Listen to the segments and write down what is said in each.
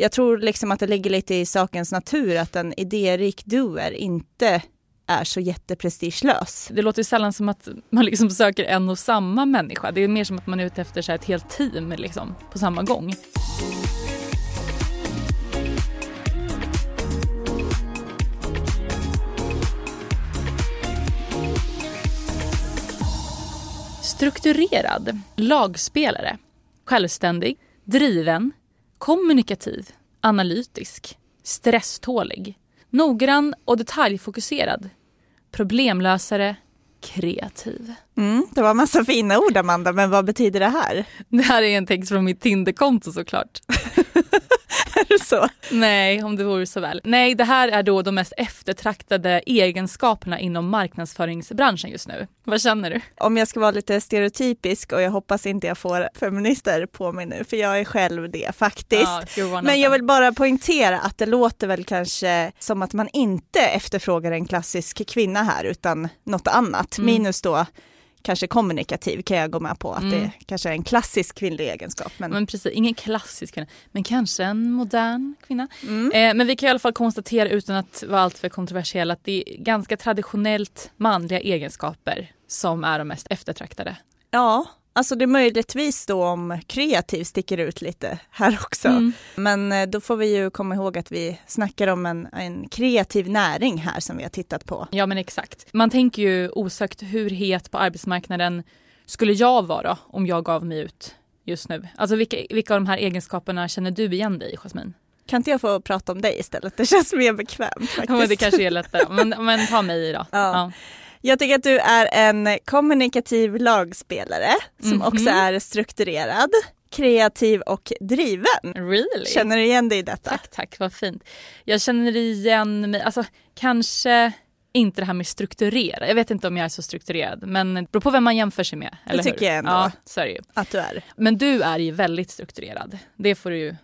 Jag tror liksom att det ligger lite i sakens natur att en idérik doer inte är så jätteprestigelös. Det låter ju sällan som att man liksom söker en och samma människa. Det är mer som att man är ute efter så ett helt team liksom, på samma gång. Strukturerad, lagspelare, självständig, driven, kommunikativ, analytisk, stresstålig, noggrann och detaljfokuserad, problemlösare, kreativ. Mm, det var massa fina ord Amanda, men vad betyder det här? Det här är en text från mitt Tinderkonto såklart. så? Nej, om det vore så väl. Nej, det här är då de mest eftertraktade egenskaperna inom marknadsföringsbranschen just nu. Vad känner du? Om jag ska vara lite stereotypisk och jag hoppas inte jag får feminister på mig nu, för jag är själv det faktiskt. Ja, Men jag vill bara poängtera att det låter väl kanske som att man inte efterfrågar en klassisk kvinna här, utan något annat. Mm. Minus då kanske kommunikativ kan jag gå med på att mm. det kanske är en klassisk kvinnlig egenskap. Men, men precis, ingen klassisk kvinna, men kanske en modern kvinna. Mm. Eh, men vi kan i alla fall konstatera utan att vara alltför kontroversiella att det är ganska traditionellt manliga egenskaper som är de mest eftertraktade. Ja, Alltså det är möjligtvis då om kreativ sticker ut lite här också. Mm. Men eh, då får vi ju komma ihåg att vi snackar om en, en kreativ näring här som vi har tittat på. Ja men exakt. Man tänker ju osökt hur het på arbetsmarknaden skulle jag vara om jag gav mig ut just nu? Alltså vilka, vilka av de här egenskaperna känner du igen dig i Jasmine? Kan inte jag få prata om dig istället? Det känns mer bekvämt faktiskt. Ja, det kanske är lättare. Men, men ta mig då. Ja. ja. Jag tycker att du är en kommunikativ lagspelare som mm -hmm. också är strukturerad, kreativ och driven. Really? Känner du igen dig i detta? Tack, tack, vad fint. Jag känner igen mig, alltså kanske inte det här med strukturera. Jag vet inte om jag är så strukturerad men det beror på vem man jämför sig med. Eller det tycker hur? jag ändå ja, så är det ju. att du är. Men du är ju väldigt strukturerad. Det får du ju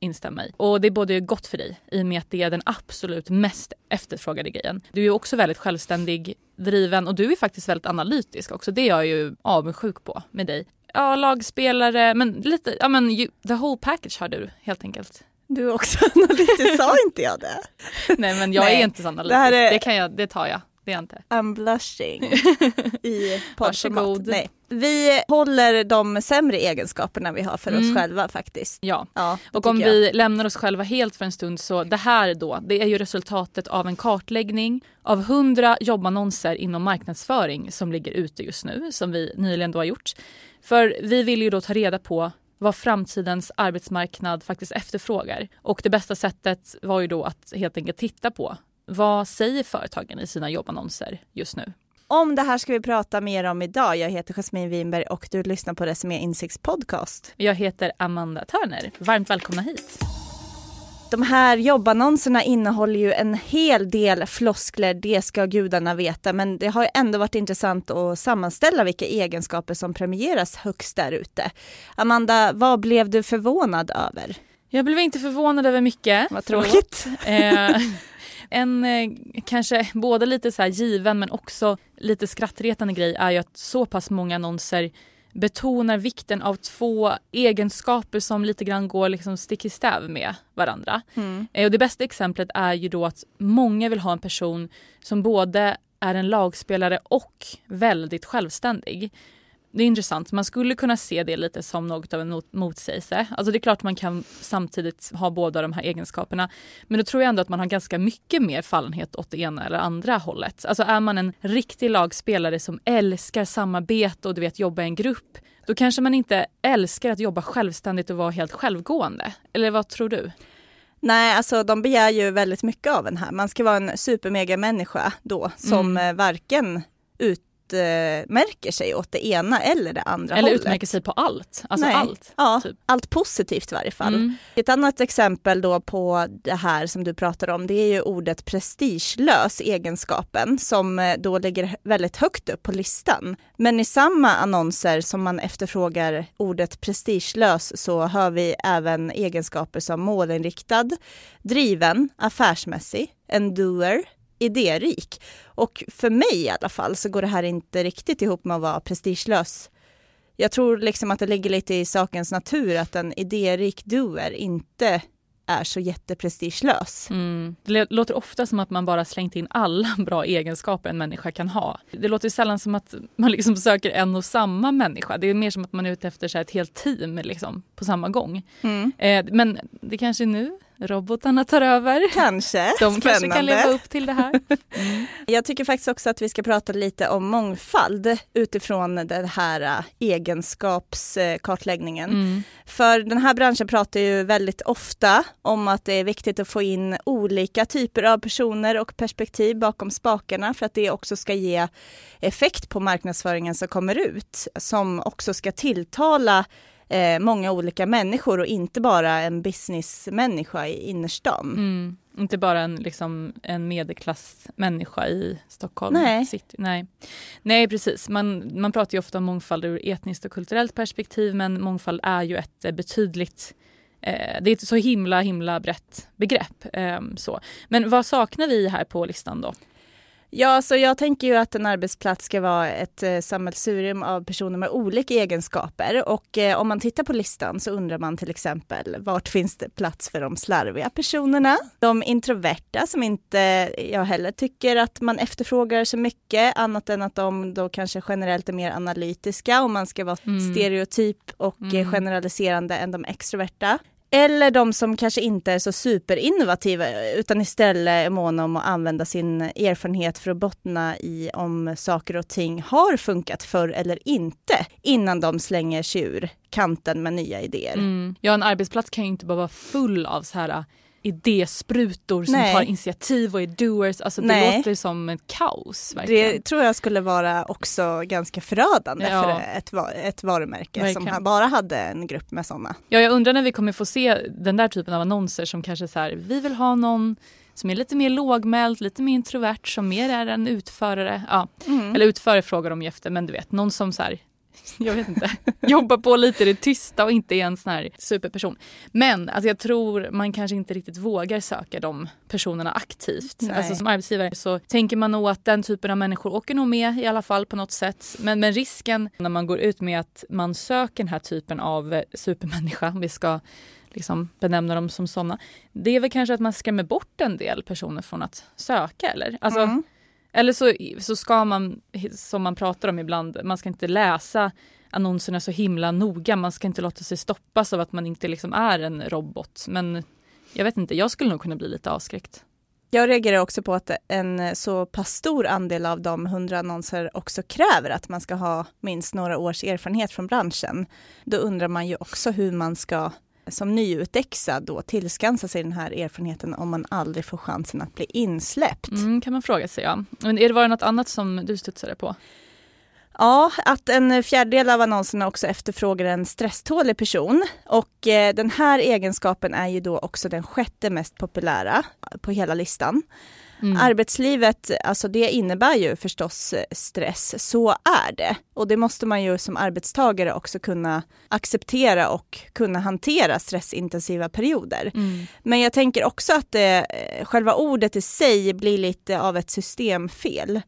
instämma i. Och det är både gott för dig i och med att det är den absolut mest efterfrågade grejen. Du är också väldigt självständig, driven och du är faktiskt väldigt analytisk också. Det är jag ju avundsjuk på med dig. Ja, lagspelare, men lite, ja men you, the whole package har du helt enkelt. Du är också analytisk, sa inte jag det? Nej men jag Nej. är inte så analytisk, det, är... det, kan jag, det tar jag. Det är inte. I'm blushing i poddformat. Nej. Vi håller de sämre egenskaperna vi har för mm. oss själva faktiskt. Ja, ja och om vi lämnar oss själva helt för en stund så det här då, det är ju resultatet av en kartläggning av 100 jobbannonser inom marknadsföring som ligger ute just nu, som vi nyligen då har gjort. För vi vill ju då ta reda på vad framtidens arbetsmarknad faktiskt efterfrågar. Och det bästa sättet var ju då att helt enkelt titta på vad säger företagen i sina jobbannonser just nu? Om det här ska vi prata mer om idag. Jag heter Jasmine Winberg och du lyssnar på Resumé Insikts podcast. Jag heter Amanda Törner. Varmt välkomna hit. De här jobbannonserna innehåller ju en hel del floskler, det ska gudarna veta, men det har ändå varit intressant att sammanställa vilka egenskaper som premieras högst där ute. Amanda, vad blev du förvånad över? Jag blev inte förvånad över mycket. Vad tråkigt. En eh, kanske både lite så given men också lite skrattretande grej är ju att så pass många annonser betonar vikten av två egenskaper som lite grann går liksom stick i stäv med varandra. Mm. Eh, och det bästa exemplet är ju då att många vill ha en person som både är en lagspelare och väldigt självständig det är intressant. Man skulle kunna se det lite som något av en motsägelse. Alltså det är klart man kan samtidigt ha båda de här egenskaperna. Men då tror jag ändå att man har ganska mycket mer fallenhet åt det ena eller andra hållet. Alltså är man en riktig lagspelare som älskar samarbete och du vet jobba i en grupp. Då kanske man inte älskar att jobba självständigt och vara helt självgående. Eller vad tror du? Nej, alltså de begär ju väldigt mycket av en här. Man ska vara en supermega människa då som mm. varken ut utmärker sig åt det ena eller det andra Eller hållet. utmärker sig på allt. Alltså Nej. allt. Ja, typ. allt positivt i varje fall. Mm. Ett annat exempel då på det här som du pratar om, det är ju ordet prestigelös, egenskapen, som eh, då ligger väldigt högt upp på listan. Men i samma annonser som man efterfrågar ordet prestigelös så hör vi även egenskaper som målinriktad, driven, affärsmässig, en doer, idérik. Och för mig i alla fall så går det här inte riktigt ihop med att vara prestigelös. Jag tror liksom att det ligger lite i sakens natur att en idérik doer inte är så jätteprestigelös. Mm. Det låter ofta som att man bara slängt in alla bra egenskaper en människa kan ha. Det låter sällan som att man liksom söker en och samma människa. Det är mer som att man är ute efter så ett helt team liksom, på samma gång. Mm. Eh, men det kanske är nu robotarna tar över. Kanske. De Spännande. kanske kan leva upp till det här. Mm. Jag tycker faktiskt också att vi ska prata lite om mångfald utifrån den här äh, egenskapskartläggningen. Mm. För den här branschen pratar ju väldigt ofta om att det är viktigt att få in olika typer av personer och perspektiv bakom spakarna för att det också ska ge effekt på marknadsföringen som kommer ut, som också ska tilltala eh, många olika människor och inte bara en businessmänniska i innerstan. Mm. Inte bara en, liksom, en medelklassmänniska i Stockholm Nej. city. Nej. Nej, precis. Man, man pratar ju ofta om mångfald ur etniskt och kulturellt perspektiv men mångfald är ju ett eh, betydligt eh, det är ett så himla himla brett begrepp. Eh, så. Men vad saknar vi här på listan då? Ja, så jag tänker ju att en arbetsplats ska vara ett eh, sammelsurium av personer med olika egenskaper. Och eh, om man tittar på listan så undrar man till exempel vart finns det plats för de slarviga personerna? De introverta som inte jag heller tycker att man efterfrågar så mycket annat än att de då kanske generellt är mer analytiska om man ska vara mm. stereotyp och eh, mm. generaliserande än de extroverta. Eller de som kanske inte är så superinnovativa utan istället är måna om att använda sin erfarenhet för att bottna i om saker och ting har funkat förr eller inte innan de slänger sig ur kanten med nya idéer. Mm. Ja, en arbetsplats kan ju inte bara vara full av så här idésprutor som Nej. tar initiativ och är doers. Alltså det Nej. låter som ett kaos. Verkligen. Det tror jag skulle vara också ganska förödande ja. för ett, ett varumärke verkligen. som bara hade en grupp med sådana. Ja, jag undrar när vi kommer få se den där typen av annonser som kanske så här, vi vill ha någon som är lite mer lågmäld, lite mer introvert, som mer är en utförare. Ja. Mm. Eller utförare frågar de ju efter, men du vet, någon som så här, jag vet inte, jobbar på lite i det tysta och inte är en sån här superperson. Men alltså jag tror man kanske inte riktigt vågar söka de personerna aktivt. Nej. Alltså som arbetsgivare så tänker man nog att den typen av människor åker nog med i alla fall på något sätt. Men, men risken när man går ut med att man söker den här typen av supermänniska, om vi ska liksom benämna dem som sådana, det är väl kanske att man skrämmer bort en del personer från att söka eller? Alltså, mm. Eller så, så ska man, som man pratar om ibland, man ska inte läsa annonserna så himla noga. Man ska inte låta sig stoppas av att man inte liksom är en robot. Men jag vet inte, jag skulle nog kunna bli lite avskräckt. Jag reagerar också på att en så pass stor andel av de hundra annonser också kräver att man ska ha minst några års erfarenhet från branschen. Då undrar man ju också hur man ska som nyutexad då tillskansa sig den här erfarenheten om man aldrig får chansen att bli insläppt? Mm, kan man fråga sig ja. Men är det var något annat som du studsade på? Ja, att en fjärdedel av annonserna också efterfrågar en stresstålig person. Och eh, den här egenskapen är ju då också den sjätte mest populära på hela listan. Mm. Arbetslivet, alltså det innebär ju förstås eh, stress, så är det. Och det måste man ju som arbetstagare också kunna acceptera och kunna hantera stressintensiva perioder. Mm. Men jag tänker också att det, eh, själva ordet i sig blir lite av ett systemfel.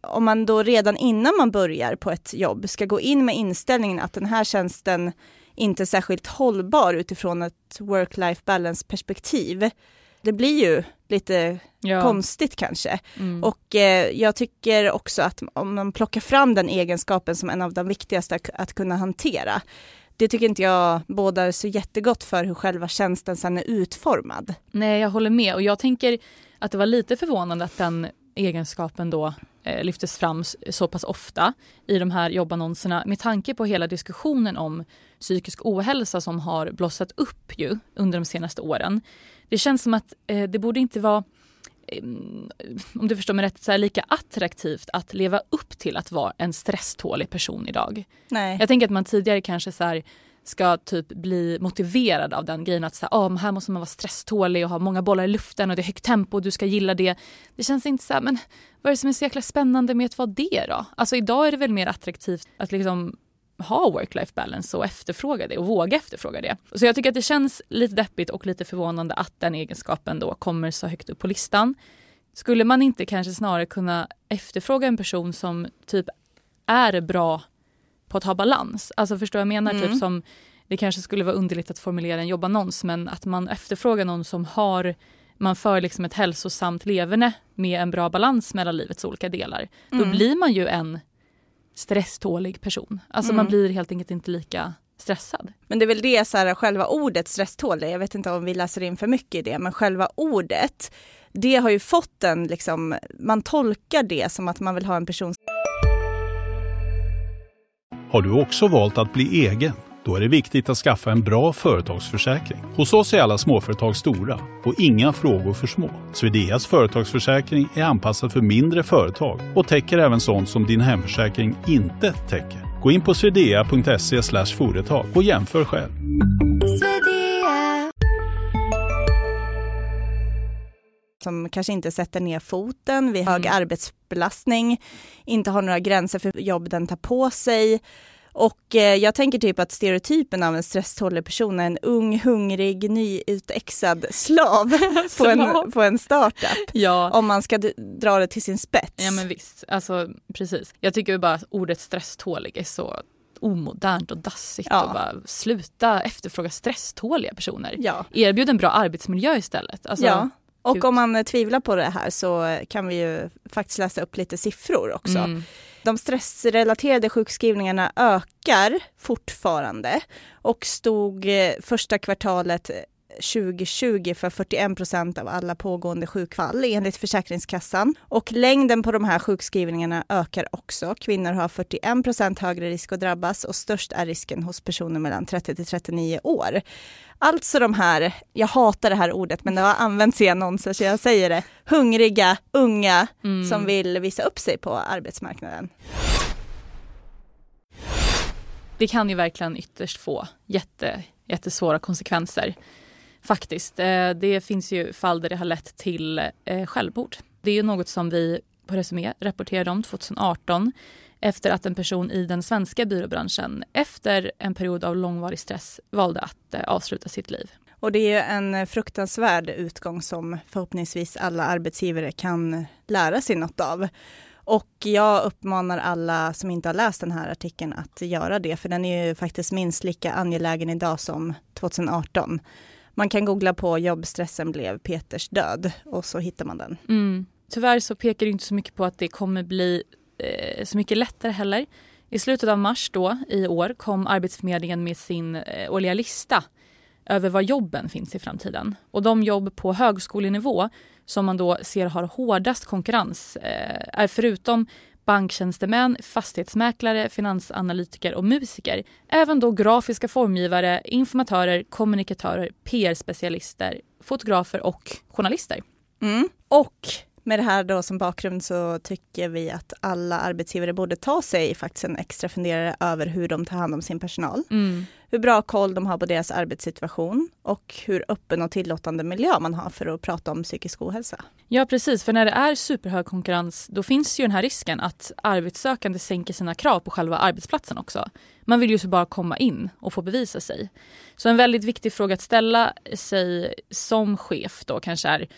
Om man då redan innan man börjar på ett jobb ska gå in med inställningen att den här tjänsten inte är särskilt hållbar utifrån ett work-life balance perspektiv det blir ju lite ja. konstigt kanske. Mm. Och eh, jag tycker också att om man plockar fram den egenskapen som en av de viktigaste att, att kunna hantera, det tycker inte jag bådar så jättegott för hur själva tjänsten sen är utformad. Nej, jag håller med och jag tänker att det var lite förvånande att den egenskapen då eh, lyftes fram så pass ofta i de här jobbannonserna med tanke på hela diskussionen om psykisk ohälsa som har blossat upp ju under de senaste åren. Det känns som att eh, det borde inte vara om du förstår mig rätt, så här, lika attraktivt att leva upp till att vara en stresstålig person idag. Nej. Jag tänker att man tidigare kanske så här, ska typ bli motiverad av den grejen att så här, oh, här måste man vara stresstålig och ha många bollar i luften och det är högt tempo och du ska gilla det. Det känns inte så här, men vad är det som är så jäkla spännande med att vara det då? Alltså idag är det väl mer attraktivt att liksom ha work-life balance och efterfråga det och våga efterfråga det. Så jag tycker att det känns lite deppigt och lite förvånande att den egenskapen då kommer så högt upp på listan. Skulle man inte kanske snarare kunna efterfråga en person som typ är bra på att ha balans? Alltså förstår jag menar? Typ mm. Typ som det kanske skulle vara underligt att formulera en jobbannons men att man efterfrågar någon som har man för liksom ett hälsosamt leverne med en bra balans mellan livets olika delar. Mm. Då blir man ju en stresstålig person. Alltså mm. man blir helt enkelt inte lika stressad. Men det är väl det, så här, själva ordet stresstålig, jag vet inte om vi läser in för mycket i det, men själva ordet, det har ju fått en, liksom, man tolkar det som att man vill ha en person. Har du också valt att bli egen? Då är det viktigt att skaffa en bra företagsförsäkring. Hos oss är alla småföretag stora och inga frågor för små. Swedeas företagsförsäkring är anpassad för mindre företag och täcker även sånt som din hemförsäkring inte täcker. Gå in på swedea.se företag och jämför själv. som kanske inte sätter ner foten vid hög mm. arbetsbelastning, inte har några gränser för jobb den tar på sig och eh, jag tänker typ att stereotypen av en stresstålig person är en ung, hungrig, nyutexad slav på, en, på en startup. Ja. Om man ska dra det till sin spets. Ja men visst, alltså precis. Jag tycker bara att ordet stresstålig är så omodernt och dassigt ja. och bara sluta efterfråga stresståliga personer. Ja. Erbjud en bra arbetsmiljö istället. Alltså, ja. Och om man tvivlar på det här så kan vi ju faktiskt läsa upp lite siffror också. Mm. De stressrelaterade sjukskrivningarna ökar fortfarande. Och stod eh, första kvartalet 2020 för 41 procent av alla pågående sjukfall enligt Försäkringskassan. Och längden på de här sjukskrivningarna ökar också. Kvinnor har 41 procent högre risk att drabbas och störst är risken hos personer mellan 30 till 39 år. Alltså de här, jag hatar det här ordet men det har använts i annonser så jag säger det, hungriga unga mm. som vill visa upp sig på arbetsmarknaden. Det kan ju verkligen ytterst få jätte, jättesvåra konsekvenser. Faktiskt. Eh, det finns ju fall där det har lett till eh, självmord. Det är ju något som vi på Resumé rapporterade om 2018 efter att en person i den svenska byråbranschen efter en period av långvarig stress valde att eh, avsluta sitt liv. Och det är en fruktansvärd utgång som förhoppningsvis alla arbetsgivare kan lära sig något av. Och jag uppmanar alla som inte har läst den här artikeln att göra det, för den är ju faktiskt minst lika angelägen idag som 2018. Man kan googla på jobbstressen blev Peters död och så hittar man den. Mm. Tyvärr så pekar det inte så mycket på att det kommer bli eh, så mycket lättare heller. I slutet av mars då, i år kom Arbetsförmedlingen med sin eh, årliga lista över var jobben finns i framtiden. Och de jobb på högskolenivå som man då ser har hårdast konkurrens eh, är förutom banktjänstemän, fastighetsmäklare, finansanalytiker och musiker. Även då grafiska formgivare, informatörer, kommunikatörer, PR-specialister, fotografer och journalister. Mm. Och med det här då som bakgrund så tycker vi att alla arbetsgivare borde ta sig faktiskt en extra funderare över hur de tar hand om sin personal. Mm. Hur bra koll de har på deras arbetssituation och hur öppen och tillåtande miljö man har för att prata om psykisk ohälsa. Ja precis, för när det är superhög konkurrens då finns ju den här risken att arbetssökande sänker sina krav på själva arbetsplatsen också. Man vill ju så bara komma in och få bevisa sig. Så en väldigt viktig fråga att ställa sig som chef då kanske är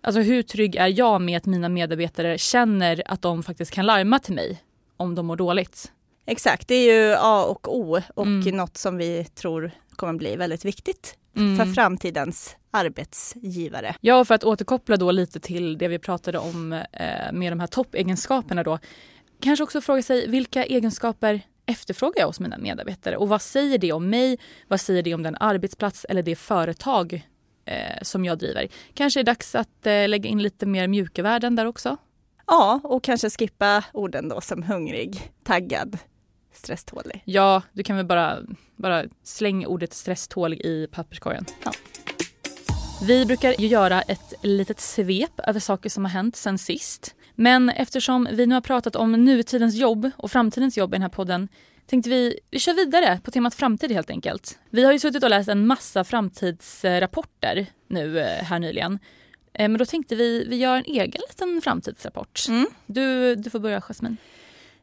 Alltså hur trygg är jag med att mina medarbetare känner att de faktiskt kan larma till mig om de mår dåligt? Exakt, det är ju A och O och mm. något som vi tror kommer bli väldigt viktigt mm. för framtidens arbetsgivare. Ja, för att återkoppla då lite till det vi pratade om eh, med de här toppegenskaperna då. Kanske också fråga sig vilka egenskaper efterfrågar jag hos mina medarbetare och vad säger det om mig? Vad säger det om den arbetsplats eller det företag eh, som jag driver. Kanske är det dags att eh, lägga in lite mer mjuka värden där också? Ja, och kanske skippa orden då som hungrig, taggad, stresstålig. Ja, du kan väl bara, bara slänga ordet stresstålig i papperskorgen. Ja. Vi brukar ju göra ett litet svep över saker som har hänt sen sist. Men eftersom vi nu har pratat om nutidens jobb och framtidens jobb i den här podden tänkte vi, vi kör vidare på temat framtid helt enkelt. Vi har ju suttit och läst en massa framtidsrapporter nu eh, här nyligen. Eh, men då tänkte vi, vi gör en egen liten framtidsrapport. Mm. Du, du får börja Jasmin.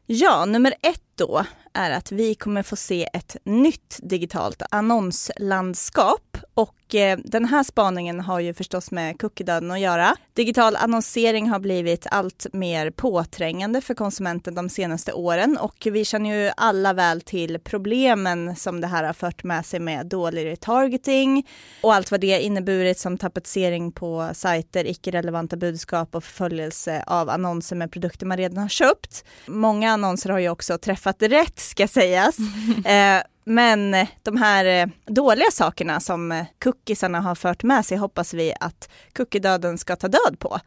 Ja, nummer ett då är att vi kommer få se ett nytt digitalt annonslandskap Och eh, den här spaningen har ju förstås med cookiedöden att göra. Digital annonsering har blivit allt mer påträngande för konsumenten de senaste åren och vi känner ju alla väl till problemen som det här har fört med sig med dålig retargeting och allt vad det inneburit som tapetsering på sajter, icke-relevanta budskap och förföljelse av annonser med produkter man redan har köpt. Många annonser har ju också träffat rätt ska sägas. eh, men eh, de här eh, dåliga sakerna som eh, cookiesarna har fört med sig hoppas vi att cookiedöden ska ta död på.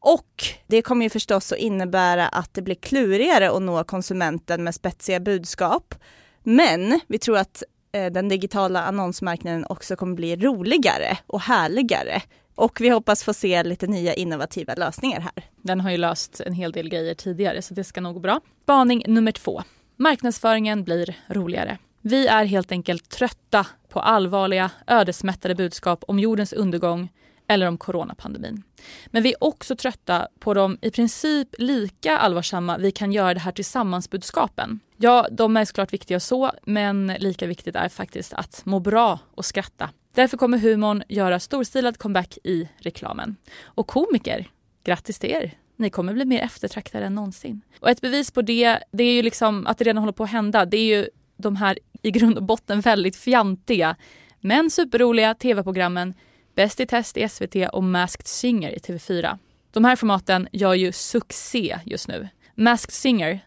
Och det kommer ju förstås att innebära att det blir klurigare att nå konsumenten med spetsiga budskap. Men vi tror att den digitala annonsmarknaden också kommer bli roligare och härligare. Och vi hoppas få se lite nya innovativa lösningar här. Den har ju löst en hel del grejer tidigare så det ska nog gå bra. Spaning nummer två. Marknadsföringen blir roligare. Vi är helt enkelt trötta på allvarliga, ödesmättade budskap om jordens undergång eller om coronapandemin. Men vi är också trötta på de i princip lika allvarsamma vi kan göra det här tillsammans-budskapen. Ja, de är såklart viktiga så, men lika viktigt är faktiskt att må bra och skratta. Därför kommer humorn göra storstilad comeback i reklamen. Och komiker, grattis till er! Ni kommer bli mer eftertraktade än någonsin. Och ett bevis på det, det är ju liksom att det redan håller på att hända. Det är ju de här i grund och botten väldigt fjantiga men superroliga tv-programmen Bäst i test i SVT och Masked Singer i TV4. De här formaten gör ju succé just nu. Masked Singer,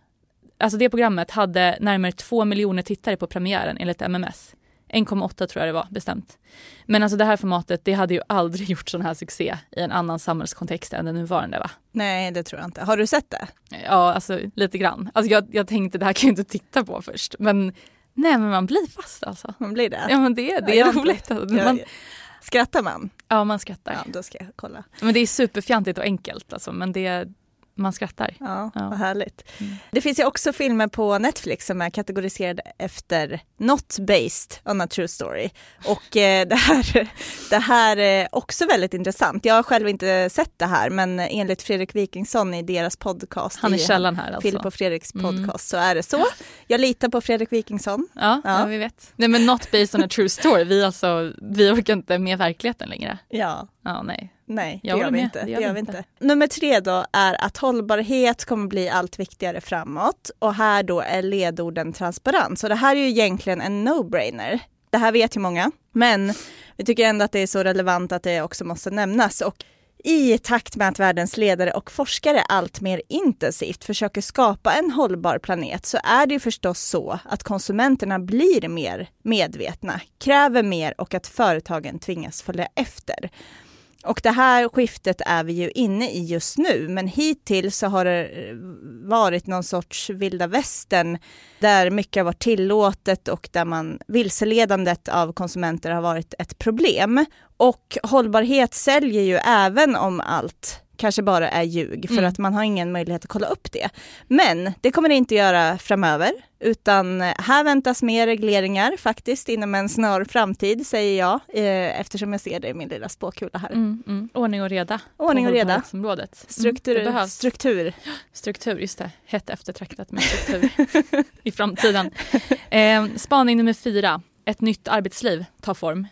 alltså det programmet hade närmare två miljoner tittare på premiären enligt MMS. 1,8 tror jag det var bestämt. Men alltså det här formatet det hade ju aldrig gjort sån här succé i en annan samhällskontext än den nuvarande va? Nej det tror jag inte. Har du sett det? Ja alltså lite grann. Alltså jag, jag tänkte det här kan jag inte titta på först men nej men man blir fast alltså. Man blir det? Ja men det, det är ja, roligt. Alltså, man, skrattar man? Ja man skrattar. Ja då ska jag kolla. Men det är superfjantigt och enkelt alltså men det man skrattar. Ja, ja. vad härligt. Mm. Det finns ju också filmer på Netflix som är kategoriserade efter Not based on a true story. Och eh, det, här, det här är också väldigt intressant. Jag har själv inte sett det här men enligt Fredrik Wikingsson i deras podcast, han är källan här alltså. Filip och Fredriks mm. podcast, mm. så är det så. Jag litar på Fredrik Wikingsson. Ja, ja. ja, vi vet. Nej men Not based on a true story, vi, alltså, vi orkar inte med verkligheten längre. Ja. Ja, nej. Nej, det gör vi inte. Det gör, det gör vi inte. Nummer tre då är att hållbarhet kommer bli allt viktigare framåt och här då är ledorden transparens. Och det här är ju egentligen en no-brainer. Det här vet ju många, men vi tycker ändå att det är så relevant att det också måste nämnas. Och i takt med att världens ledare och forskare allt mer intensivt försöker skapa en hållbar planet så är det ju förstås så att konsumenterna blir mer medvetna, kräver mer och att företagen tvingas följa efter. Och det här skiftet är vi ju inne i just nu, men hittills så har det eh, varit någon sorts vilda västern där mycket har varit tillåtet och där man vilseledandet av konsumenter har varit ett problem. Och hållbarhet säljer ju även om allt kanske bara är ljug för mm. att man har ingen möjlighet att kolla upp det. Men det kommer det inte göra framöver utan här väntas mer regleringar faktiskt inom en snar framtid säger jag eh, eftersom jag ser det i min lilla spåkula här. Mm, mm. Ordning och reda. Ordning och reda. Mm, struktur. struktur. Struktur, just det. Hett eftertraktat med struktur i framtiden. Eh, spaning nummer fyra. Ett nytt arbetsliv tar form.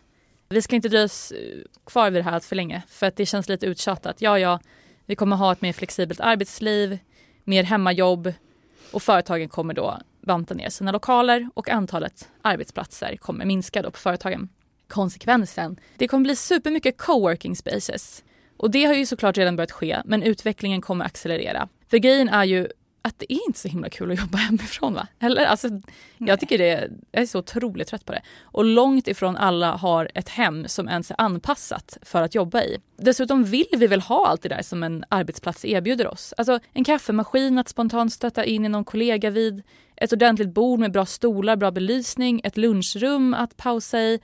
Vi ska inte dröja oss eh, kvar vid det här allt för länge för att det känns lite uttjatat. Ja, ja, vi kommer ha ett mer flexibelt arbetsliv, mer hemmajobb och företagen kommer då banta ner sina lokaler och antalet arbetsplatser kommer minska då på företagen. Konsekvensen, det kommer bli supermycket coworking spaces. Och det har ju såklart redan börjat ske, men utvecklingen kommer accelerera. För grejen är ju att det är inte så himla kul att jobba hemifrån va? Eller alltså, jag tycker det, jag är så otroligt trött på det. Och långt ifrån alla har ett hem som ens är anpassat för att jobba i. Dessutom vill vi väl ha allt det där som en arbetsplats erbjuder oss. Alltså en kaffemaskin att spontant stötta in i någon kollega vid, ett ordentligt bord med bra stolar, bra belysning, ett lunchrum att pausa i.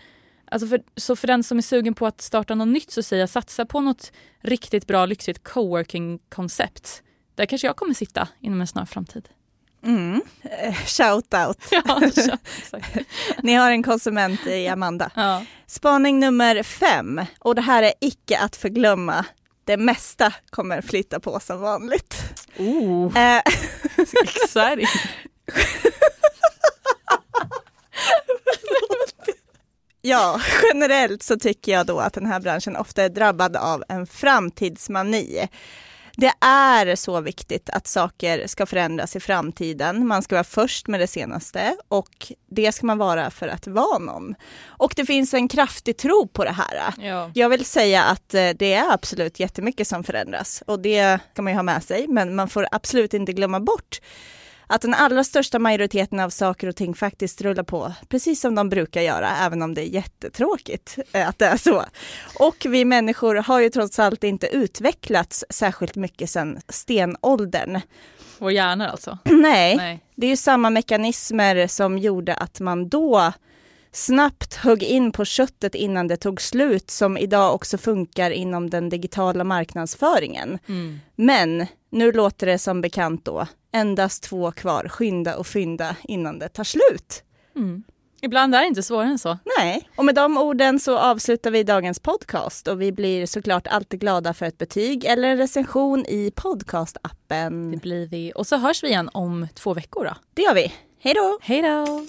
Alltså för, så för den som är sugen på att starta något nytt så säger jag satsa på något riktigt bra lyxigt coworking-koncept där kanske jag kommer sitta inom en snar framtid. Mm. Eh, shout out. Ja, Ni har en konsument i Amanda. Ja. Spaning nummer fem, och det här är icke att förglömma. Det mesta kommer flytta på som vanligt. Oh, eh. exciting. Ja, generellt så tycker jag då att den här branschen ofta är drabbad av en framtidsmani. Det är så viktigt att saker ska förändras i framtiden. Man ska vara först med det senaste och det ska man vara för att vara någon. Och det finns en kraftig tro på det här. Ja. Jag vill säga att eh, det är absolut jättemycket som förändras och det kan man ju ha med sig, men man får absolut inte glömma bort att den allra största majoriteten av saker och ting faktiskt rullar på precis som de brukar göra, även om det är jättetråkigt eh, att det är så. Och vi människor har ju trots allt inte utvecklats särskilt mycket sedan stenåldern. Vår hjärna alltså? Nej, Nej. det är ju samma mekanismer som gjorde att man då snabbt högg in på köttet innan det tog slut som idag också funkar inom den digitala marknadsföringen. Mm. Men nu låter det som bekant då endast två kvar, skynda och fynda innan det tar slut. Mm. Ibland är det inte svårare än så. Nej, och med de orden så avslutar vi dagens podcast och vi blir såklart alltid glada för ett betyg eller en recension i podcastappen. Det blir vi. Och så hörs vi igen om två veckor då. Det gör vi. Hej då! Hej då!